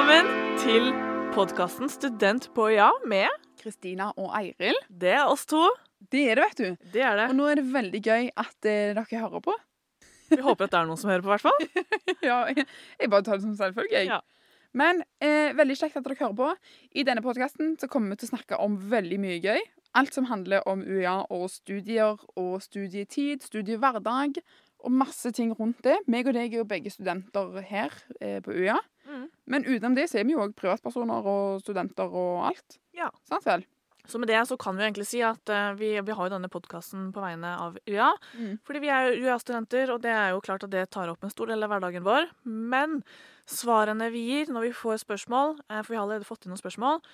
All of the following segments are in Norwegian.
Velkommen til podkasten Student på ja med Kristina og Eiril. Det er oss to. Det er det, vet du. Det er det. Og nå er det veldig gøy at eh, dere hører på. Vi håper at det er noen som hører på, i hvert fall. ja, jeg, jeg bare tar det som selvfølge, jeg. Ja. Men eh, veldig kjekt at dere hører på. I denne podkasten kommer vi til å snakke om veldig mye gøy. Alt som handler om UiA og studier og studietid, studiehverdag og masse ting rundt det. Meg og deg er jo begge studenter her eh, på UiA. Mm. Men utenom det så er vi jo òg privatpersoner og studenter og alt. Ja. Sant vel? Så med det så kan vi egentlig si at eh, vi, vi har jo denne podkasten på vegne av UiA. Mm. Fordi vi er jo UiA-studenter, og det er jo klart at det tar opp en stor del av hverdagen vår. Men svarene vi gir når vi får spørsmål, eh, for vi har allerede fått inn noen spørsmål,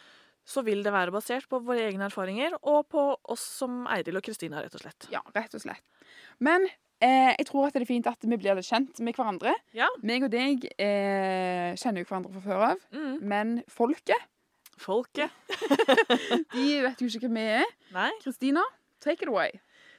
så vil det være basert på våre egne erfaringer og på oss som Eiril og Kristina, rett og slett. Ja, rett og slett. Men eh, jeg tror at det er fint at vi blir litt kjent med hverandre. Ja. Meg og deg eh, kjenner jo hverandre fra før av, Mm. men folket Folket. de vet jo ikke hvem vi er. Kristina, take it away.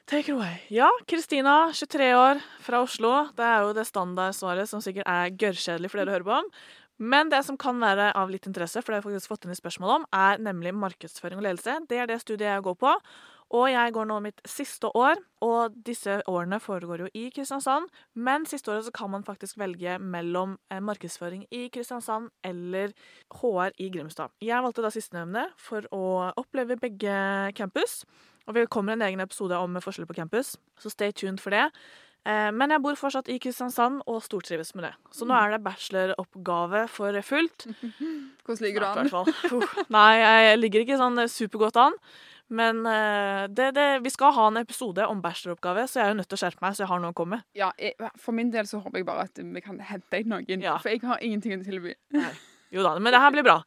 Take it away. Ja, Kristina, 23 år, fra Oslo. Det er jo det standardsvaret som sikkert er gørrkjedelig for dere å høre på om. Men det som kan være av litt interesse, for det har jeg faktisk fått inn i spørsmål om, er nemlig markedsføring og ledelse. Det er det studiet jeg går på. Og jeg går nå mitt siste år, og disse årene foregår jo i Kristiansand. Men siste året så kan man faktisk velge mellom eh, markedsføring i Kristiansand eller HR i Grimstad. Jeg valgte da sistnevnte for å oppleve begge campus. Og vi kommer en egen episode om forskjeller på campus, så stay tuned for det. Eh, Men jeg bor fortsatt i Kristiansand og stortrives med det. Så nå er det bacheloroppgave for fullt. Hvordan ligger du an? Nei, jeg ligger ikke sånn supergodt an. Men eh, det, det, vi skal ha en episode om bacheloroppgave, så jeg er jo nødt til å skjerpe meg. så jeg har noe å komme med. Ja, jeg, for min del så håper jeg bare at vi kan hente inn noen, Ja. for jeg har ingenting å tilby. Jo da, men det her blir bra.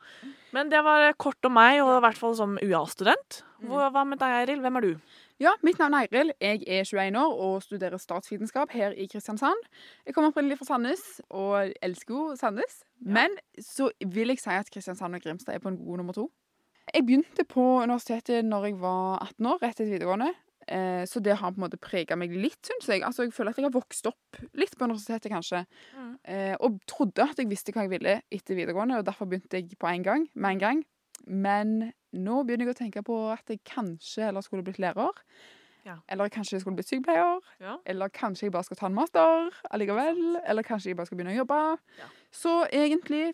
Men det var kort om meg, og i hvert fall som UiA-student. Hva hva med deg, Eiril? Hvem er du? Ja, mitt navn er Eiril. Jeg er 21 år og studerer statsvitenskap her i Kristiansand. Jeg kommer opprinnelig fra Sandnes og elsker jo Sandnes. Men så vil jeg si at Kristiansand og Grimstad er på en god nummer to. Jeg begynte på universitetet når jeg var 18 år, rett etter videregående. Eh, Så det har på en måte prega meg litt, syns jeg. Altså, jeg føler at jeg har vokst opp litt på universitetet, kanskje. Mm. Eh, Og trodde at jeg visste hva jeg ville etter videregående, og derfor begynte jeg på en gang, med en gang. Men nå begynner jeg å tenke på at jeg kanskje heller skulle blitt lærer. Ja. Eller kanskje jeg skulle blitt sykepleier. Ja. Eller kanskje jeg bare skal ta en master allikevel. Eller kanskje jeg bare skal begynne å jobbe. Ja. Så egentlig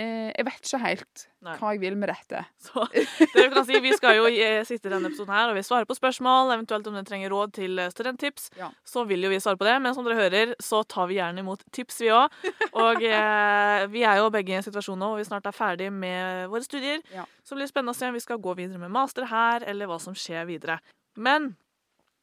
Jeg vet ikke helt Nei. hva jeg vil med dette. Så det vi kan si, vi skal jo eh, sitte i denne episoden her, og vi svarer på spørsmål, eventuelt om dere trenger råd til eh, studenttips, Ja. så vil jo vi svare på det. Men som dere hører, så tar vi gjerne imot tips, vi òg. Og eh, vi er jo begge i en situasjon nå hvor vi snart er ferdig med våre studier. Ja. Så blir det spennende å se om vi skal gå videre med master her, eller hva som skjer videre. Men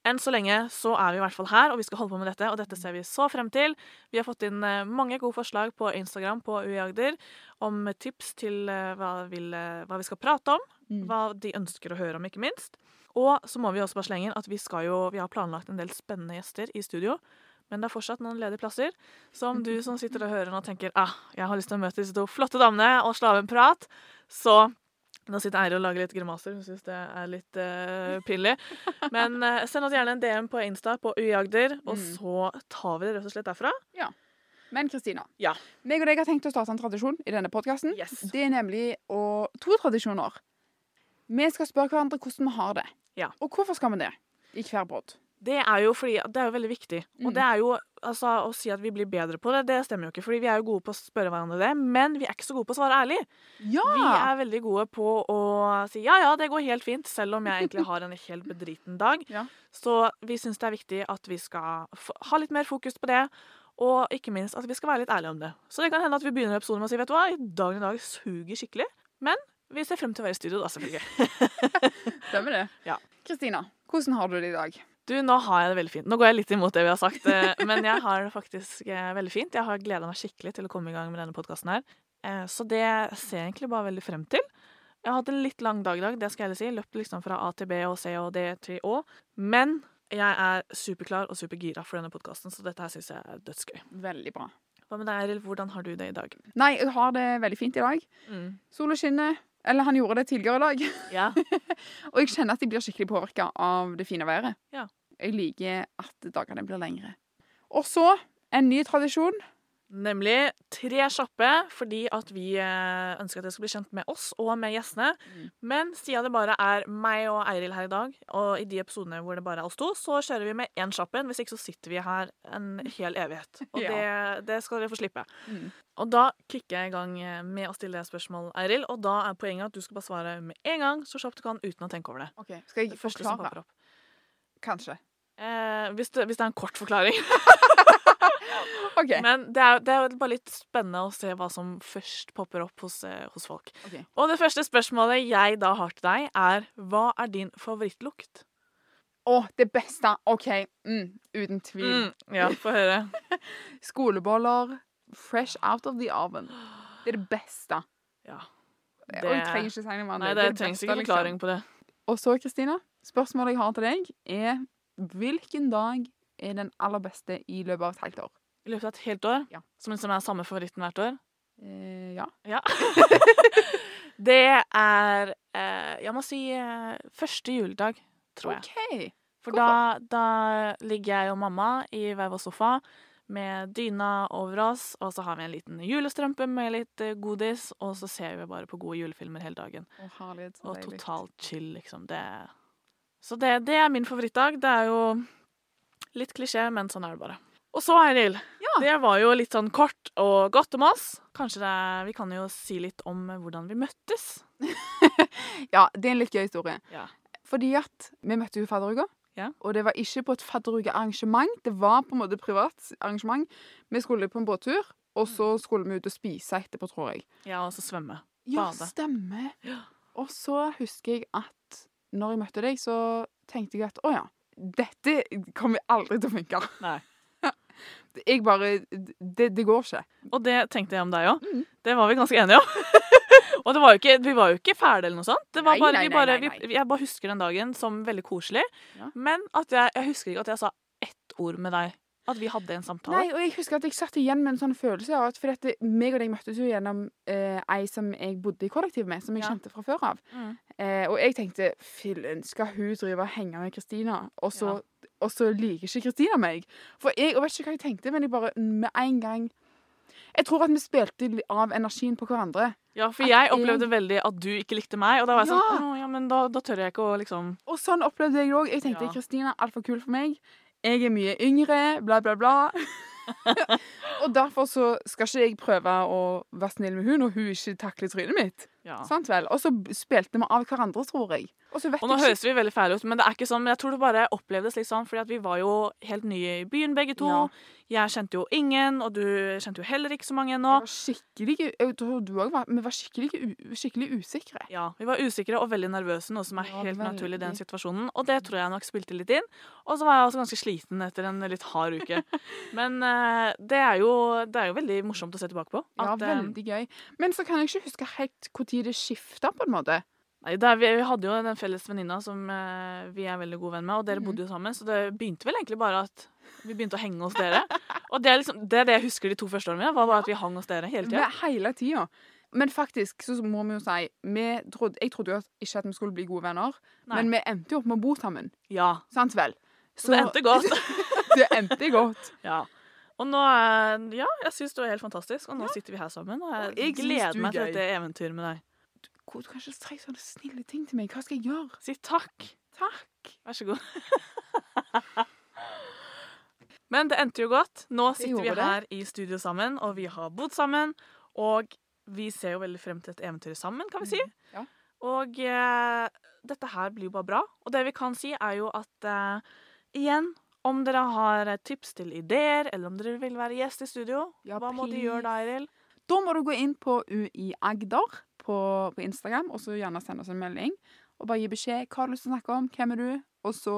enn så lenge så er vi i hvert fall her, og vi skal holde på med dette, og dette ser vi så frem til. Vi har fått inn eh, mange gode forslag på Instagram på UI Agder om tips til eh, hva, vil, eh, hva vi skal prate om, Mm. hva de ønsker å høre om, ikke minst. Og så må vi også bare slenge inn at vi skal jo, vi har planlagt en del spennende gjester i studio. Men det er fortsatt noen ledige plasser. Så om du som sitter og hører nå tenker ah, jeg har lyst til å møte disse to flotte damene og slå av en prat, så nå sitter Eiril og lager litt grimaser. Hun syns det er litt uh, pinlig. Men uh, send oss gjerne en DM på Insta på UiAgder, og Mm. så tar vi det rett og slett derfra. Ja. Men Kristina, Ja. meg og deg har tenkt å starte en tradisjon i denne podkasten. Yes. Det er nemlig å, to tradisjoner. Vi skal spørre hverandre hvordan vi har det. Ja. Og hvorfor skal vi det? I hver båt. Det er jo fordi det er jo veldig viktig. Og Mm. det er jo altså, å si at vi blir bedre på det, det stemmer jo ikke. Fordi vi er jo gode på å spørre hverandre det, men vi er ikke så gode på å svare ærlig. Ja! Vi er veldig gode på å si ja, ja, det går helt fint, selv om jeg egentlig har en helt bedriten dag. Ja. Så vi syns det er viktig at vi skal ha litt mer fokus på det. Og ikke minst at vi skal være litt ærlige om det. Så det kan hende at vi begynner episoden med å si vet du hva, dagen i dag suger skikkelig. Men vi ser frem til å være i studio, da, selvfølgelig. Stemmer det. Ja. Kristina, hvordan har du det i dag? Du, nå har jeg det veldig fint. Nå går jeg litt imot det vi har sagt, eh, men jeg har det faktisk eh, veldig fint. Jeg har gleda meg skikkelig til å komme i gang med denne podkasten her. Eh, Så det ser jeg egentlig bare veldig frem til. Jeg har hatt en litt lang dag i dag, det skal jeg heller si. Løpt liksom fra A til B og C og D til Å. Men jeg er superklar og supergira for denne podkasten, så dette her syns jeg er dødsgøy. Veldig bra. Hva med deg, Eril? Hvordan har du det i dag? Nei, jeg har det veldig fint i dag. Mm. Sola skinner. Eller han gjorde det tidligere i dag. Ja. Og jeg kjenner at jeg blir skikkelig påvirka av det fine været. Ja. Jeg liker at dagene blir lengre. Og så en ny tradisjon. Nemlig tre kjappe, fordi at vi eh, ønsker at dere skal bli kjent med oss og med gjestene. Mm. Men siden det bare er meg og Eiril her i dag, og i de episodene hvor det bare er oss to, så kjører vi med én kjapp en. Hvis ikke så sitter vi her en hel evighet. Og Ja. det, det skal dere få slippe. Mm. Og da kicker jeg i gang eh, med å stille deg spørsmål, Eiril. Og da er poenget at du skal bare svare med en gang, så kjapt du kan, uten å tenke over det. OK. Skal Det jeg første forklare? Som. Kanskje. Eh, hvis, det, hvis det er en kort forklaring. OK. Men det er, det er bare litt spennende å se hva som først popper opp hos, eh, hos folk. Okay. Og det første spørsmålet jeg da har til deg, er hva er din favorittlukt? Å, det beste. OK. Mm, uten tvil. Mm, ja, få høre. Skoleboller fresh out of the oven. Det er det beste. Ja. Og jeg trenger ikke si noe mer. Nei, det det trengs ikke ikke liksom. på det. Og så, Kristina, spørsmålet jeg har til deg, er hvilken dag er den aller beste i løpet av et helt år? I løpet av et helt år, Ja. som liksom er samme favoritten hvert år. Eh, ja. Ja. det er eh, Jeg må si eh, første juledag, tror jeg. OK. For da, da ligger jeg og mamma i hver vår sofa med dyna over oss, og så har vi en liten julestrømpe med litt eh, godis, og så ser vi bare på gode julefilmer hele dagen. Oh, herlighet, Og totalt chill, liksom. Det Så det, det er min favorittdag. Det er jo litt klisjé, men sånn er det bare. Og så, Eiril. Ja. Det var jo litt sånn kort og godt om oss. Kanskje det, Vi kan jo si litt om hvordan vi møttes. Ja, det er en litt gøy historie. Ja. Fordi at vi møtte jo fadderuka. Ja. Og det var ikke på et fadderukearrangement, det var på en måte privat arrangement. Vi skulle på en båttur, og så skulle vi ut og spise etterpå, tror jeg. Ja, og så svømme. Ja, Bade. stemmer. Ja. Og så husker jeg at når jeg møtte deg, så tenkte jeg at å ja, dette kommer aldri til å funke. Nei. Jeg bare Det, det går ikke. Og det tenkte jeg om deg òg. Mm. Det var vi ganske enige om. og det var ikke, vi var jo ikke ferdige eller noe sånt. Det var Nei, bare, nei, vi nei, bare. Vi, jeg bare husker den dagen som veldig koselig. Ja. Men jeg, jeg husker ikke at jeg sa ett ord med deg. At vi hadde en samtale. Nei, og jeg husker at jeg satt igjen med en sånn følelse av at For dette, meg og deg møttes jo gjennom eh, ei som jeg bodde i kollektiv med, som jeg Ja. kjente fra før av. Mm. Eh, og jeg tenkte fillen, skal hun drive og henge med Kristina, og, så- og så liker ikke Kristina meg? For jeg og vet ikke hva jeg tenkte, men jeg bare med en gang Jeg tror at vi spilte av energien på hverandre. Ja, for jeg jeg- opplevde veldig at du ikke likte meg, og da var jeg Ja. sånn ja, men da, da tør jeg ikke å liksom Og sånn opplevde jeg det òg. Jeg tenkte Ja. Kristina er altfor kul for meg. Jeg er mye yngre, bla, bla, bla. og derfor så skal ikke jeg prøve å være snill med hun når hun ikke takler trynet mitt. Ja. Sant vel? Og så spilte vi av hverandre, tror jeg. Og Og nå ikke høres vi veldig fæle ut, men det er ikke sånn. Men jeg tror det bare opplevdes litt sånn, fordi at vi var jo helt nye i byen begge to. Ja. Jeg kjente jo ingen, og du kjente jo heller ikke så mange ennå. Skikkelig Jeg tror du òg var Vi var skikkelig, skikkelig usikre. Ja, Vi var usikre og veldig nervøse, noe som er Ja, helt naturlig i den situasjonen. Og det tror jeg nok spilte litt inn. Og så var jeg også ganske sliten etter en litt hard uke. Men uh, det, er jo, det er jo veldig morsomt å se tilbake på. Ja, At, ja, veldig gøy. Men så kan jeg ikke huske helt når det skifta, på en måte. Nei, det er, vi, hadde jo den felles venninna som eh, vi er veldig gode venn med, og dere Mhm. bodde jo sammen. Så det begynte vel egentlig bare at vi begynte å henge hos dere. Og det er, liksom, det er det jeg husker de to første årene mine, var bare at vi hang hos dere hele tida. Hele tida. Men faktisk så må vi jo si trodde, Jeg trodde jo ikke at vi skulle bli gode venner, Nei. men vi endte jo opp med å bo sammen. Ja. Sant vel? Så det endte godt. det endte godt. Ja. Og nå Ja, jeg syns du er helt fantastisk, og nå sitter vi her sammen. Og jeg, Og jeg gleder er meg til dette eventyret med deg. Du kan ikke si sånne snille ting til meg. Hva skal jeg gjøre? Si takk. Takk. Vær så god. Men det endte jo godt. Nå sitter vi her det. i studio sammen, og vi har bodd sammen. Og vi ser jo veldig frem til et eventyr sammen, kan vi si. Mm, ja. Og eh, dette her blir jo bare bra. Og det vi kan si, er jo at eh, igjen om dere har tips til ideer, eller om dere vil være gjest i studio, Ja, hva må de gjøre da, Eiril? Da må du gå inn på UI Agder på, på Instagram, og så gjerne sende oss en melding. Og bare gi beskjed hva du har lyst til å snakke om, hvem er du, og så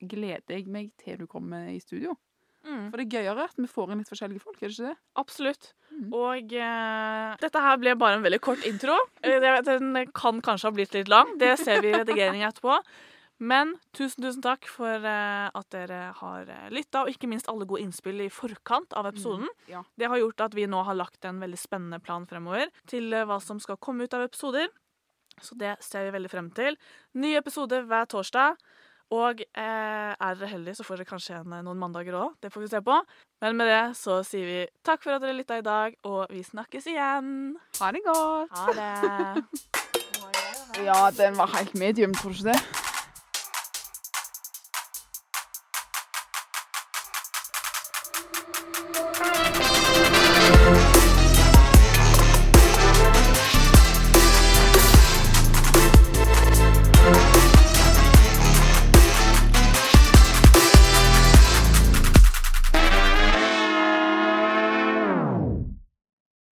gleder jeg meg til du kommer i studio. Mm. For det er gøyere at vi får inn litt forskjellige folk, er det ikke det? Absolutt. Mm. Og uh, dette her ble bare en veldig kort intro. Eh, Den kan kanskje ha blitt litt lang. Det ser vi i redigeringen etterpå. Men tusen, tusen takk for uh, at dere har uh, lytta, og ikke minst alle gode innspill i forkant av episoden. Ja. Det har gjort at vi nå har lagt en veldig spennende plan fremover til uh, hva som skal komme ut av episoder. Så det ser vi veldig frem til. Ny episode hver torsdag. Og uh, er dere heldige, så får dere kanskje en, noen mandager òg. Det får vi se på. Men med det så sier vi takk for at dere lytta i dag, og vi snakkes igjen. Ha det godt. Ha det. Ja, den var helt medium, tror du ikke det?